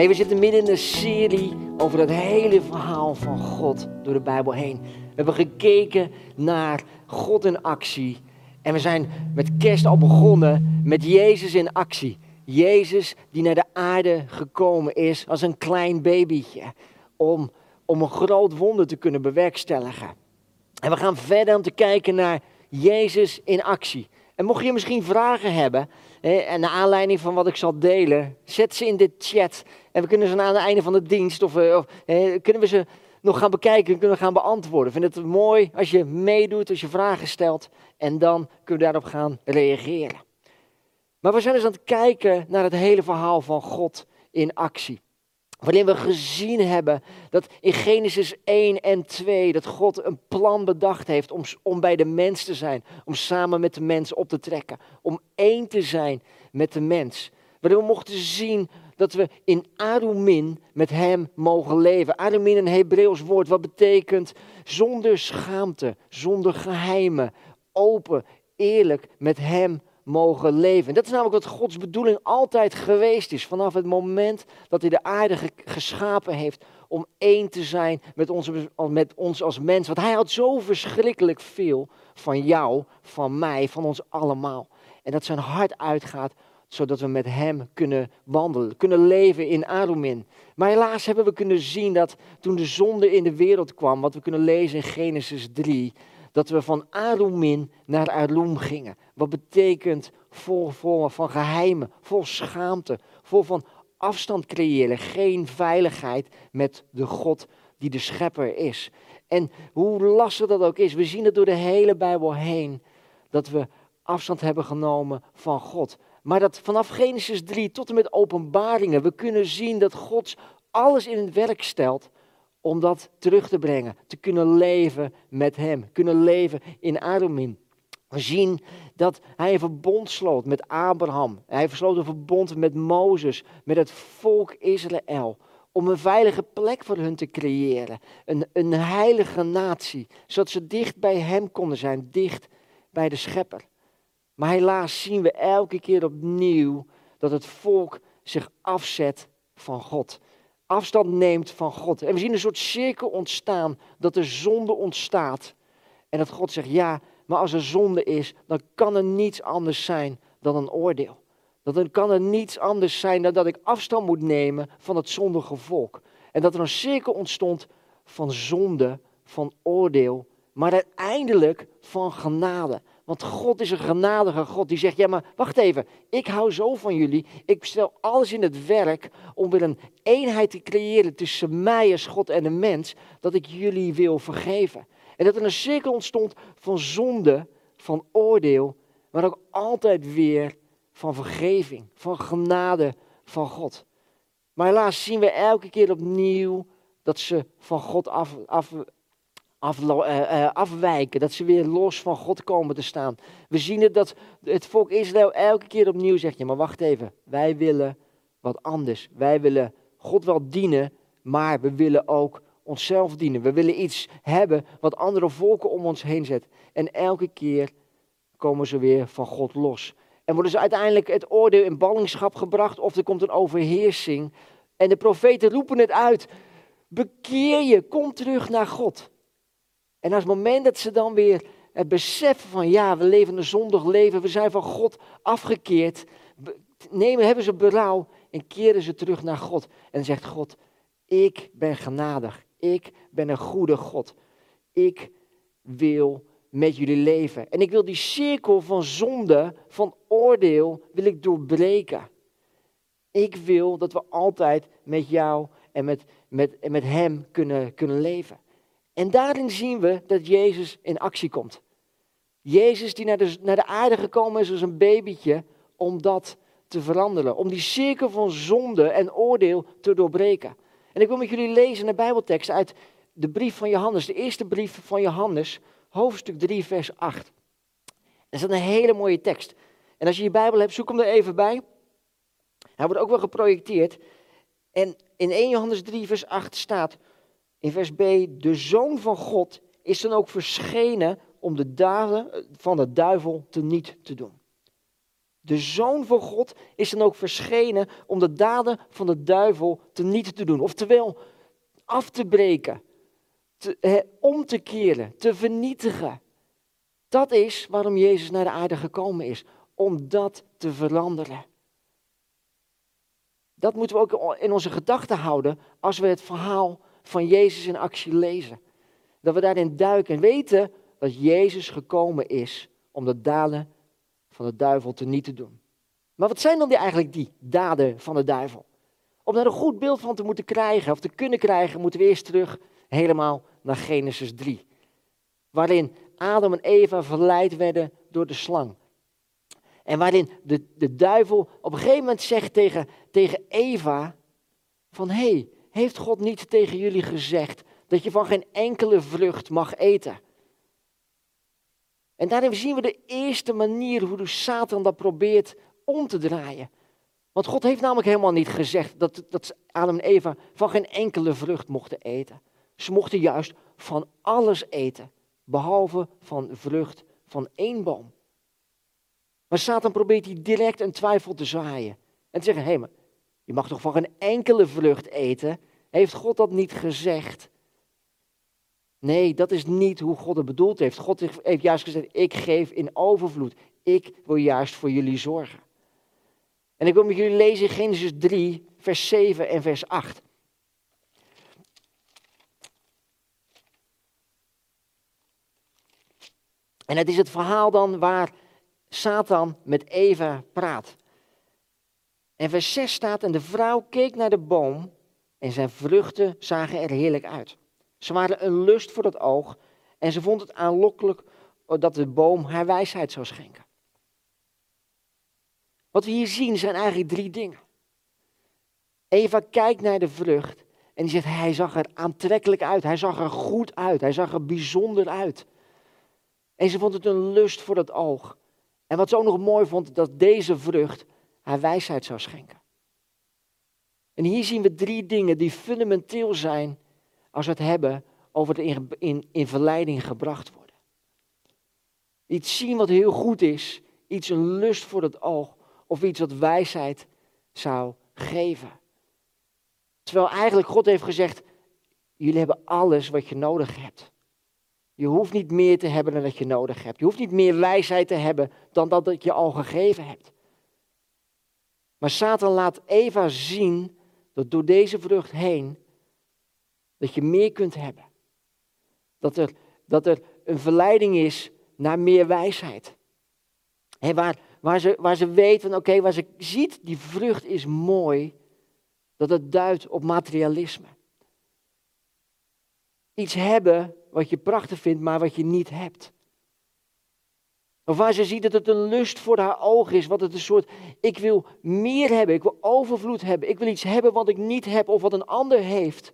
Hey, we zitten midden in een serie over het hele verhaal van God door de Bijbel heen. We hebben gekeken naar God in actie. En we zijn met kerst al begonnen met Jezus in actie. Jezus die naar de aarde gekomen is als een klein babytje. Om, om een groot wonder te kunnen bewerkstelligen. En we gaan verder om te kijken naar Jezus in actie. En mocht je misschien vragen hebben, en naar aanleiding van wat ik zal delen, zet ze in de chat. En we kunnen ze aan het einde van de dienst, of, of kunnen we ze nog gaan bekijken, kunnen we gaan beantwoorden. Ik vind het mooi als je meedoet, als je vragen stelt. En dan kunnen we daarop gaan reageren. Maar we zijn dus aan het kijken naar het hele verhaal van God in actie. Waarin we gezien hebben dat in Genesis 1 en 2 dat God een plan bedacht heeft om, om bij de mens te zijn. Om samen met de mens op te trekken. Om één te zijn met de mens. Waarin we mochten zien dat we in Arumin met hem mogen leven. Arumin een Hebreeuws woord wat betekent zonder schaamte, zonder geheimen, open, eerlijk met hem mogen leven. En dat is namelijk wat Gods bedoeling altijd geweest is. Vanaf het moment dat hij de aarde geschapen heeft om één te zijn met ons, met ons als mens. Want hij had zo verschrikkelijk veel van jou, van mij, van ons allemaal. En dat zijn hart uitgaat zodat we met hem kunnen wandelen, kunnen leven in Arumin. Maar helaas hebben we kunnen zien dat toen de zonde in de wereld kwam, wat we kunnen lezen in Genesis 3, dat we van Arumin naar Arum gingen. Wat betekent vol, vol van geheimen, vol schaamte, vol van afstand creëren, geen veiligheid met de God die de schepper is. En hoe lastig dat ook is, we zien het door de hele Bijbel heen, dat we afstand hebben genomen van God. Maar dat vanaf Genesis 3 tot en met openbaringen, we kunnen zien dat God alles in het werk stelt om dat terug te brengen. Te kunnen leven met Hem, kunnen leven in Arumin. We zien dat hij een verbond sloot met Abraham. Hij sloot een verbond met Mozes, met het volk Israël. Om een veilige plek voor hun te creëren. Een, een heilige natie. Zodat ze dicht bij hem konden zijn, dicht bij de schepper. Maar helaas zien we elke keer opnieuw dat het volk zich afzet van God. Afstand neemt van God. En we zien een soort cirkel ontstaan dat er zonde ontstaat. En dat God zegt, ja, maar als er zonde is, dan kan er niets anders zijn dan een oordeel. Dan kan er niets anders zijn dan dat ik afstand moet nemen van het zondige volk. En dat er een cirkel ontstond van zonde, van oordeel, maar uiteindelijk van genade. Want God is een genadige God die zegt, ja maar wacht even, ik hou zo van jullie. Ik stel alles in het werk om weer een eenheid te creëren tussen mij als God en de mens, dat ik jullie wil vergeven. En dat er een cirkel ontstond van zonde, van oordeel, maar ook altijd weer van vergeving, van genade van God. Maar helaas zien we elke keer opnieuw dat ze van God af, af, af, uh, afwijken, dat ze weer los van God komen te staan. We zien het dat het volk Israël elke keer opnieuw zegt, ja maar wacht even, wij willen wat anders. Wij willen God wel dienen, maar we willen ook onszelf dienen. We willen iets hebben wat andere volken om ons heen zet. En elke keer komen ze weer van God los. En worden ze uiteindelijk het oordeel in ballingschap gebracht of er komt een overheersing. En de profeten roepen het uit. Bekeer je, kom terug naar God. En als het moment dat ze dan weer het beseffen van ja, we leven een zondig leven, we zijn van God afgekeerd, nemen, hebben ze berouw en keren ze terug naar God. En zegt God, ik ben genadig, ik ben een goede God. Ik wil met jullie leven. En ik wil die cirkel van zonde, van oordeel, wil ik doorbreken. Ik wil dat we altijd met jou en met, met, met hem kunnen, kunnen leven. En daarin zien we dat Jezus in actie komt. Jezus die naar de, naar de aarde gekomen is als een babytje om dat te veranderen. Om die cirkel van zonde en oordeel te doorbreken. En ik wil met jullie lezen een Bijbeltekst uit de brief van Johannes, de eerste brief van Johannes, hoofdstuk 3, vers 8. Dat is een hele mooie tekst. En als je je Bijbel hebt, zoek hem er even bij. Hij wordt ook wel geprojecteerd. En in 1 Johannes 3, vers 8 staat in vers B: De zoon van God is dan ook verschenen om de daden van de duivel te niet te doen. De Zoon van God is dan ook verschenen om de daden van de duivel te niet te doen. Oftewel, af te breken, te, om te keren, te vernietigen. Dat is waarom Jezus naar de aarde gekomen is. Om dat te veranderen. Dat moeten we ook in onze gedachten houden als we het verhaal van Jezus in actie lezen. Dat we daarin duiken en weten dat Jezus gekomen is om de daden van de duivel te niet te doen. Maar wat zijn dan die, eigenlijk die daden van de duivel? Om daar een goed beeld van te moeten krijgen of te kunnen krijgen, moeten we eerst terug helemaal naar Genesis 3. Waarin Adam en Eva verleid werden door de slang. En waarin de, de duivel op een gegeven moment zegt tegen, tegen Eva: van hé, hey, heeft God niet tegen jullie gezegd dat je van geen enkele vrucht mag eten? En daarin zien we de eerste manier hoe de Satan dat probeert om te draaien. Want God heeft namelijk helemaal niet gezegd dat, dat Adam en Eva van geen enkele vrucht mochten eten. Ze mochten juist van alles eten, behalve van vrucht van één boom. Maar Satan probeert hier direct een twijfel te zaaien. En te zeggen, hé, hey, je mag toch van geen enkele vrucht eten? Heeft God dat niet gezegd? Nee, dat is niet hoe God het bedoeld heeft. God heeft juist gezegd, ik geef in overvloed. Ik wil juist voor jullie zorgen. En ik wil met jullie lezen in Genesis 3, vers 7 en vers 8. En het is het verhaal dan waar Satan met Eva praat. En vers 6 staat, en de vrouw keek naar de boom en zijn vruchten zagen er heerlijk uit. Ze waren een lust voor het oog en ze vond het aanlokkelijk dat de boom haar wijsheid zou schenken. Wat we hier zien zijn eigenlijk drie dingen. Eva kijkt naar de vrucht en die zegt, hij zag er aantrekkelijk uit, hij zag er goed uit, hij zag er bijzonder uit. En ze vond het een lust voor het oog. En wat ze ook nog mooi vond, dat deze vrucht haar wijsheid zou schenken. En hier zien we drie dingen die fundamenteel zijn als we het hebben over het in, in, in verleiding gebracht worden. Iets zien wat heel goed is, iets een lust voor het oog of iets wat wijsheid zou geven. Terwijl eigenlijk God heeft gezegd, jullie hebben alles wat je nodig hebt. Je hoeft niet meer te hebben dan dat je nodig hebt. Je hoeft niet meer wijsheid te hebben dan dat je al gegeven hebt. Maar Satan laat Eva zien dat door deze vrucht heen dat je meer kunt hebben. Dat er, dat er een verleiding is naar meer wijsheid. He, waar, waar, ze, waar ze weet van oké, waar ze ziet die vrucht is mooi, dat het duidt op materialisme. Iets hebben wat je prachtig vindt, maar wat je niet hebt. Of waar ze ziet dat het een lust voor haar ogen is, wat het een soort, ik wil meer hebben, ik wil overvloed hebben, ik wil iets hebben wat ik niet heb of wat een ander heeft,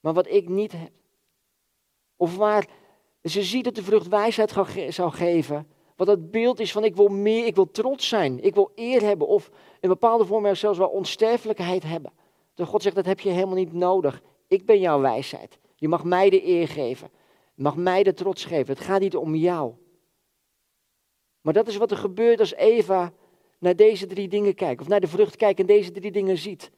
maar wat ik niet heb. Of waar ze ziet dat de vrucht wijsheid zou geven, wat het beeld is van ik wil meer, ik wil trots zijn, ik wil eer hebben of in bepaalde vorm zelfs wel onsterfelijkheid hebben. Dat God zegt dat heb je helemaal niet nodig. Ik ben jouw wijsheid. Je mag mij de eer geven. Je mag mij de trots geven. Het gaat niet om jou. Maar dat is wat er gebeurt als Eva naar deze drie dingen kijkt. Of naar de vrucht kijkt en deze drie dingen ziet.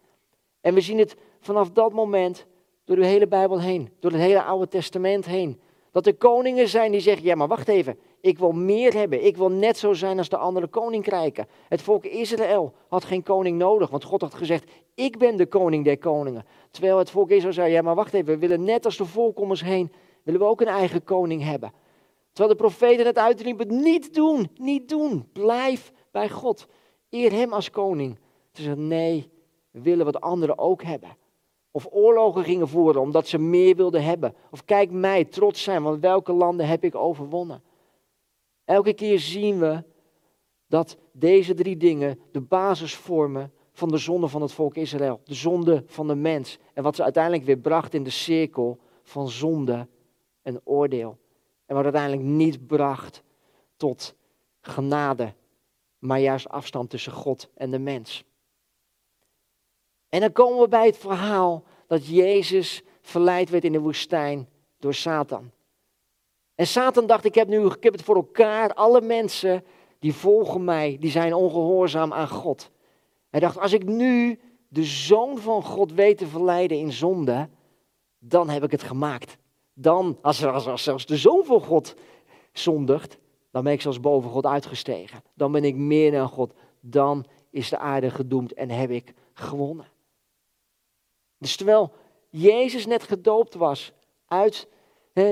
En we zien het vanaf dat moment door de hele Bijbel heen. Door het hele Oude Testament heen. Dat er koningen zijn die zeggen, ja maar wacht even. Ik wil meer hebben. Ik wil net zo zijn als de andere koninkrijken. Het volk Israël had geen koning nodig. Want God had gezegd, ik ben de koning der koningen. Terwijl het volk Israël zei, ja maar wacht even. We willen net als de volkomers heen, willen we ook een eigen koning hebben. Terwijl de profeten het uitriepen, niet doen, niet doen. Blijf bij God. Eer hem als koning. Ze zeiden, nee, we willen wat anderen ook hebben. Of oorlogen gingen voeren omdat ze meer wilden hebben. Of kijk mij, trots zijn, want welke landen heb ik overwonnen. Elke keer zien we dat deze drie dingen de basis vormen van de zonde van het volk Israël. De zonde van de mens. En wat ze uiteindelijk weer bracht in de cirkel van zonde en oordeel. En wat uiteindelijk niet bracht tot genade, maar juist afstand tussen God en de mens. En dan komen we bij het verhaal dat Jezus verleid werd in de woestijn door Satan. En Satan dacht, ik heb nu ik heb het voor elkaar, alle mensen die volgen mij, die zijn ongehoorzaam aan God. Hij dacht, als ik nu de zoon van God weet te verleiden in zonde, dan heb ik het gemaakt. Dan, als, als, als zelfs de zoon van God zondigt, dan ben ik zelfs boven God uitgestegen. Dan ben ik meer dan God. Dan is de aarde gedoemd en heb ik gewonnen. Dus terwijl Jezus net gedoopt was, uit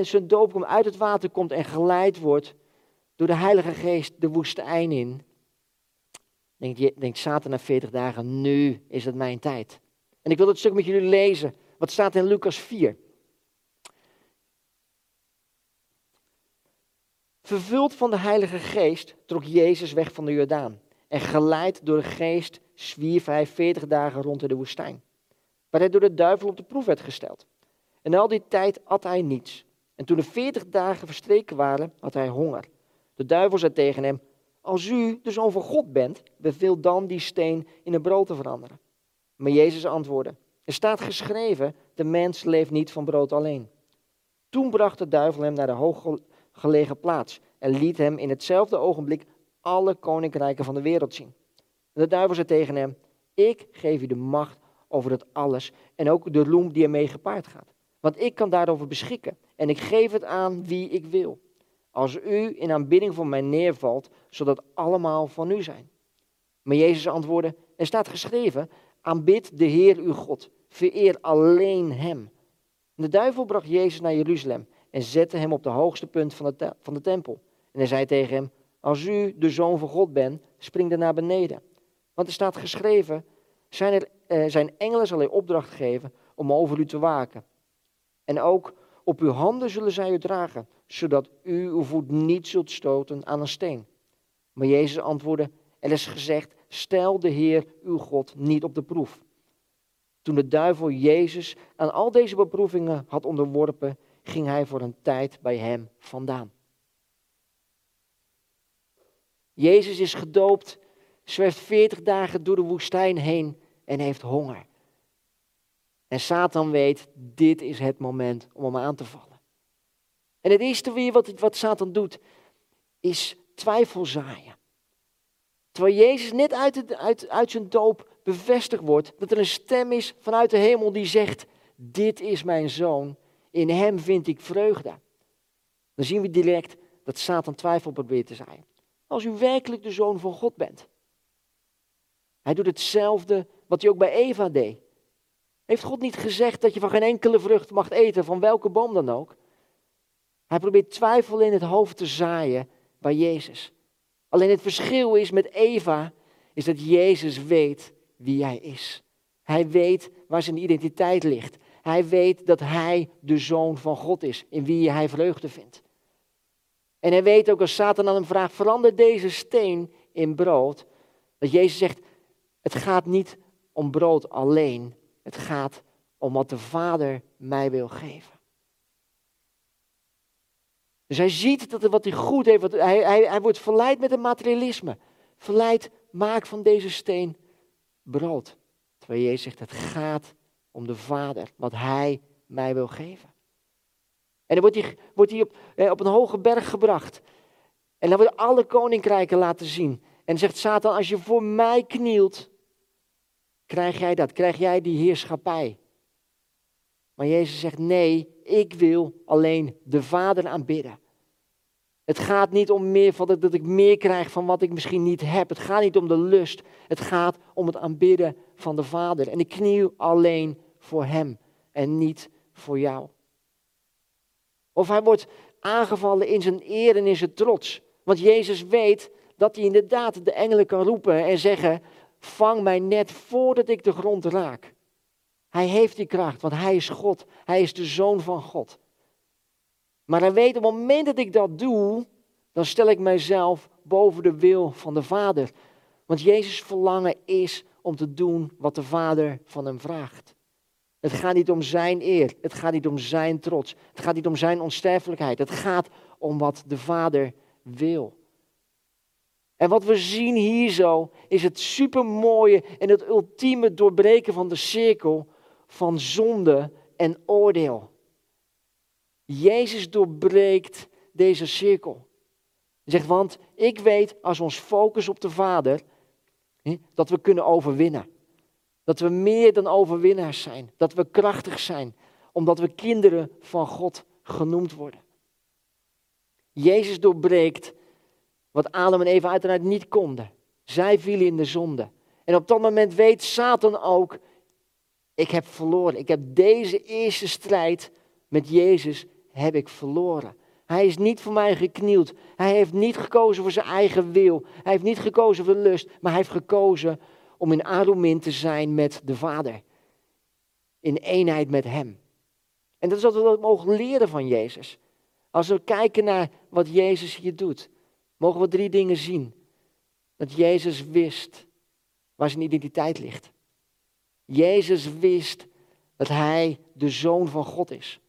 zijn doop komt, uit het water komt en geleid wordt door de Heilige Geest de woestijn in, denkt, denkt Satan na 40 dagen, nu is het mijn tijd. En ik wil het stuk met jullie lezen. Wat staat in Lucas 4? Vervuld van de Heilige Geest trok Jezus weg van de Jordaan. En geleid door de Geest zwierf hij 40 dagen rond in de woestijn. Waar hij door de duivel op de proef werd gesteld. En al die tijd at hij niets. En toen de 40 dagen verstreken waren, had hij honger. De duivel zei tegen hem: Als u de zoon van God bent, beveel dan die steen in een brood te veranderen. Maar Jezus antwoordde: Er staat geschreven: De mens leeft niet van brood alleen. Toen bracht de duivel hem naar de hooggelegen plaats en liet hem in hetzelfde ogenblik alle koninkrijken van de wereld zien. De duivel zei tegen hem: Ik geef u de macht over het alles en ook de roem die ermee gepaard gaat. Want ik kan daarover beschikken en ik geef het aan wie ik wil. Als u in aanbidding voor mij neervalt, zodat allemaal van u zijn. Maar Jezus antwoordde, er staat geschreven, aanbid de Heer uw God, vereer alleen Hem. De duivel bracht Jezus naar Jeruzalem en zette hem op de hoogste punt van de, van de tempel. En hij zei tegen hem, als u de zoon van God bent, spring er naar beneden. Want er staat geschreven, zijn, er, zijn engelen zal hij opdracht geven om over u te waken. En ook op uw handen zullen zij u dragen, zodat u uw voet niet zult stoten aan een steen. Maar Jezus antwoordde, er is gezegd, stel de Heer uw God niet op de proef. Toen de duivel Jezus aan al deze beproevingen had onderworpen, ging hij voor een tijd bij hem vandaan. Jezus is gedoopt, zwerft veertig dagen door de woestijn heen en heeft honger. En Satan weet, dit is het moment om hem aan te vallen. En het eerste wat, wat Satan doet, is twijfel zaaien. Terwijl Jezus net uit, het, uit, uit zijn doop bevestigd wordt dat er een stem is vanuit de hemel die zegt, dit is mijn zoon, in hem vind ik vreugde. Dan zien we direct dat Satan twijfel probeert te zaaien. Als u werkelijk de zoon van God bent. Hij doet hetzelfde wat hij ook bij Eva deed. Heeft God niet gezegd dat je van geen enkele vrucht mag eten, van welke boom dan ook? Hij probeert twijfel in het hoofd te zaaien bij Jezus. Alleen het verschil is met Eva, is dat Jezus weet wie hij is. Hij weet waar zijn identiteit ligt. Hij weet dat hij de zoon van God is, in wie hij vreugde vindt. En hij weet ook als Satan aan hem vraagt, verander deze steen in brood. Dat Jezus zegt, het gaat niet om brood alleen, het gaat om wat de Vader mij wil geven. Dus hij ziet dat wat hij goed heeft, hij, hij, hij wordt verleid met het materialisme. Verleid, maak van deze steen brood. Terwijl Jezus zegt, het gaat om de Vader, wat hij mij wil geven. En dan wordt hij, wordt hij op, op een hoge berg gebracht. En dan wordt alle koninkrijken laten zien. En zegt Satan, als je voor mij knielt, krijg jij dat, krijg jij die heerschappij. Maar Jezus zegt, nee, ik wil alleen de Vader aanbidden. Het gaat niet om meer van dat, ik meer krijg van wat ik misschien niet heb. Het gaat niet om de lust. Het gaat om het aanbidden van de Vader. En ik kniel alleen voor Hem en niet voor jou. Of hij wordt aangevallen in zijn eer en in zijn trots. Want Jezus weet dat hij inderdaad de engelen kan roepen en zeggen: Vang mij net voordat ik de grond raak. Hij heeft die kracht, want hij is God. Hij is de zoon van God. Maar hij weet op het moment dat ik dat doe, dan stel ik mijzelf boven de wil van de Vader. Want Jezus' verlangen is om te doen wat de Vader van hem vraagt. Het gaat niet om zijn eer, het gaat niet om zijn trots, het gaat niet om zijn onsterfelijkheid. Het gaat om wat de Vader wil. En wat we zien hier zo is het supermooie en het ultieme doorbreken van de cirkel van zonde en oordeel. Jezus doorbreekt deze cirkel. Zegt, want ik weet als ons focussen op de Vader, dat we kunnen overwinnen. Dat we meer dan overwinnaars zijn. Dat we krachtig zijn, omdat we kinderen van God genoemd worden. Jezus doorbreekt wat Adam en Eva uiteraard niet konden. Zij vielen in de zonde. En op dat moment weet Satan ook, ik heb verloren. Ik heb deze eerste strijd met Jezus heb ik verloren. Hij is niet voor mij geknield. Hij heeft niet gekozen voor zijn eigen wil. Hij heeft niet gekozen voor lust, maar hij heeft gekozen om in aromin te zijn met de Vader. In eenheid met Hem. En dat is wat we mogen leren van Jezus. Als we kijken naar wat Jezus hier doet, mogen we drie dingen zien. Dat Jezus wist waar zijn identiteit ligt. Jezus wist dat hij de zoon van God is.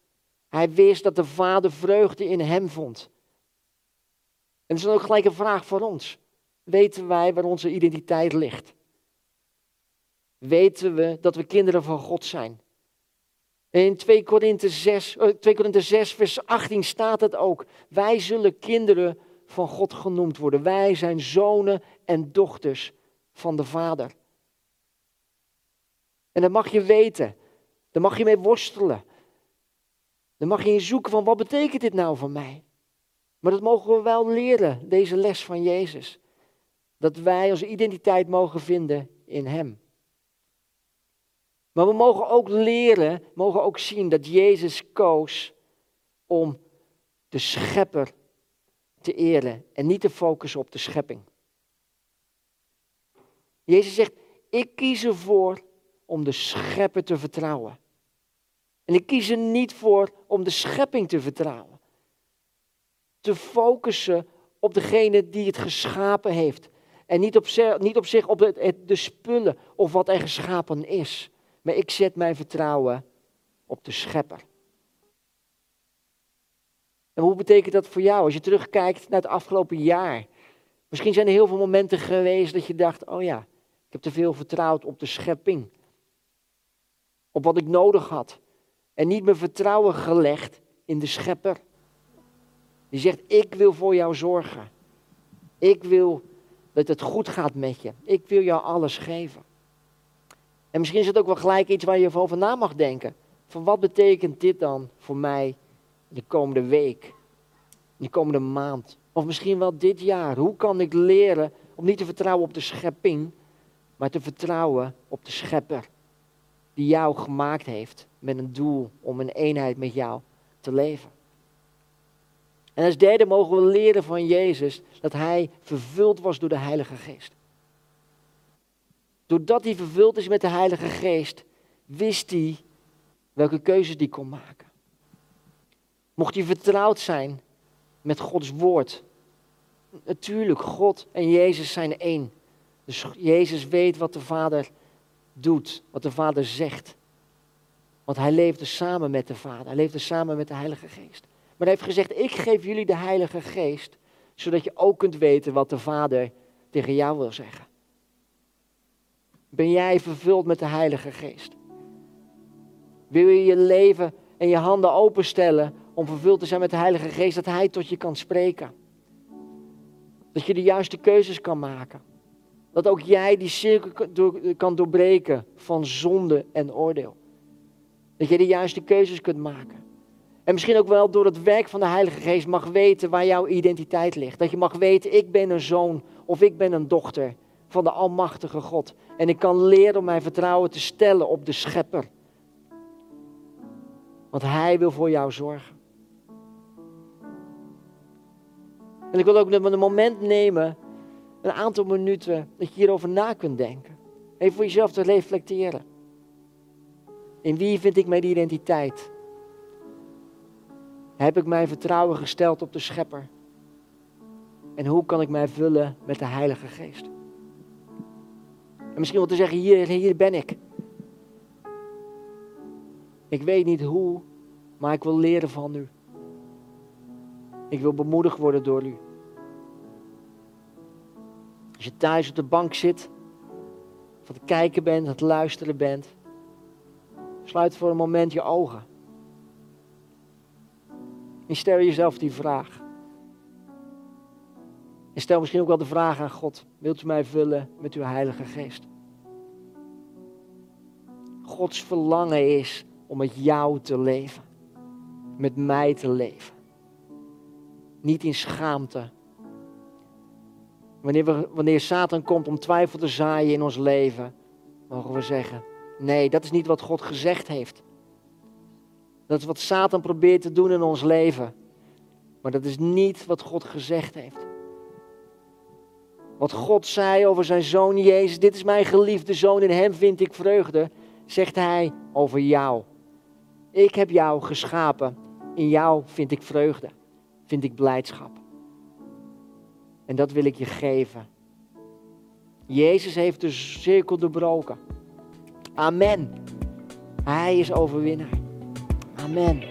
Hij wist dat de Vader vreugde in hem vond. En dat is dan ook gelijk een vraag voor ons. Weten wij waar onze identiteit ligt? Weten we dat we kinderen van God zijn? In 2 Korinthe 6, 2 Korinthe 6, vers 18 staat het ook. Wij zullen kinderen van God genoemd worden. Wij zijn zonen en dochters van de Vader. En dat mag je weten. Daar mag je mee worstelen. Dan mag je in zoeken van wat betekent dit nou voor mij? Maar dat mogen we wel leren, deze les van Jezus. Dat wij onze identiteit mogen vinden in Hem. Maar we mogen ook leren, mogen ook zien dat Jezus koos om de schepper te eren en niet te focussen op de schepping. Jezus zegt, ik kies ervoor om de schepper te vertrouwen. En ik kies er niet voor om de schepping te vertrouwen. Te focussen op degene die het geschapen heeft. En niet op, niet op zich op de, de spullen of wat er geschapen is. Maar ik zet mijn vertrouwen op de schepper. En hoe betekent dat voor jou als je terugkijkt naar het afgelopen jaar? Misschien zijn er heel veel momenten geweest dat je dacht, oh ja, ik heb te veel vertrouwd op de schepping. Op wat ik nodig had. En niet mijn vertrouwen gelegd in de schepper. Die zegt, ik wil voor jou zorgen. Ik wil dat het goed gaat met je. Ik wil jou alles geven. En misschien is het ook wel gelijk iets waar je over na mag denken. Van wat betekent dit dan voor mij de komende week? De komende maand? Of misschien wel dit jaar? Hoe kan ik leren om niet te vertrouwen op de schepping, maar te vertrouwen op de schepper? Die jou gemaakt heeft met een doel om in eenheid met jou te leven. En als derde mogen we leren van Jezus dat hij vervuld was door de Heilige Geest. Doordat hij vervuld is met de Heilige Geest, wist hij welke keuzes hij kon maken. Mocht hij vertrouwd zijn met Gods woord. Natuurlijk, God en Jezus zijn één. Dus Jezus weet wat de Vader doet, wat de Vader zegt. Want hij leefde samen met de Vader, hij leefde samen met de Heilige Geest. Maar hij heeft gezegd, ik geef jullie de Heilige Geest, zodat je ook kunt weten wat de Vader tegen jou wil zeggen. Ben jij vervuld met de Heilige Geest? Wil je je leven en je handen openstellen om vervuld te zijn met de Heilige Geest, dat Hij tot je kan spreken? Dat je de juiste keuzes kan maken. Dat ook jij die cirkel kan doorbreken van zonde en oordeel. Dat je de juiste keuzes kunt maken. En misschien ook wel door het werk van de Heilige Geest mag weten waar jouw identiteit ligt. Dat je mag weten, ik ben een zoon of ik ben een dochter van de Almachtige God. En ik kan leren om mijn vertrouwen te stellen op de Schepper. Want Hij wil voor jou zorgen. En ik wil ook een moment nemen, een aantal minuten, dat je hierover na kunt denken. Even voor jezelf te reflecteren. In wie vind ik mijn identiteit? Heb ik mijn vertrouwen gesteld op de Schepper? En hoe kan ik mij vullen met de Heilige Geest? En misschien wel te zeggen, hier, hier ben ik. Ik weet niet hoe, maar ik wil leren van u. Ik wil bemoedigd worden door u. Als je thuis op de bank zit, of aan het kijken bent, aan het luisteren bent, sluit voor een moment je ogen. En stel jezelf die vraag. En stel misschien ook wel de vraag aan God: wilt u mij vullen met uw Heilige Geest? Gods verlangen is om met jou te leven, met mij te leven. Niet in schaamte. Wanneer, wanneer Satan komt om twijfel te zaaien in ons leven, mogen we zeggen: nee, dat is niet wat God gezegd heeft. Dat is wat Satan probeert te doen in ons leven. Maar dat is niet wat God gezegd heeft. Wat God zei over zijn zoon Jezus, dit is mijn geliefde zoon, in hem vind ik vreugde, zegt hij over jou. Ik heb jou geschapen, in jou vind ik vreugde, vind ik blijdschap. En dat wil ik je geven. Jezus heeft de cirkel doorbroken. Amen. Hij is overwinnaar. Amen.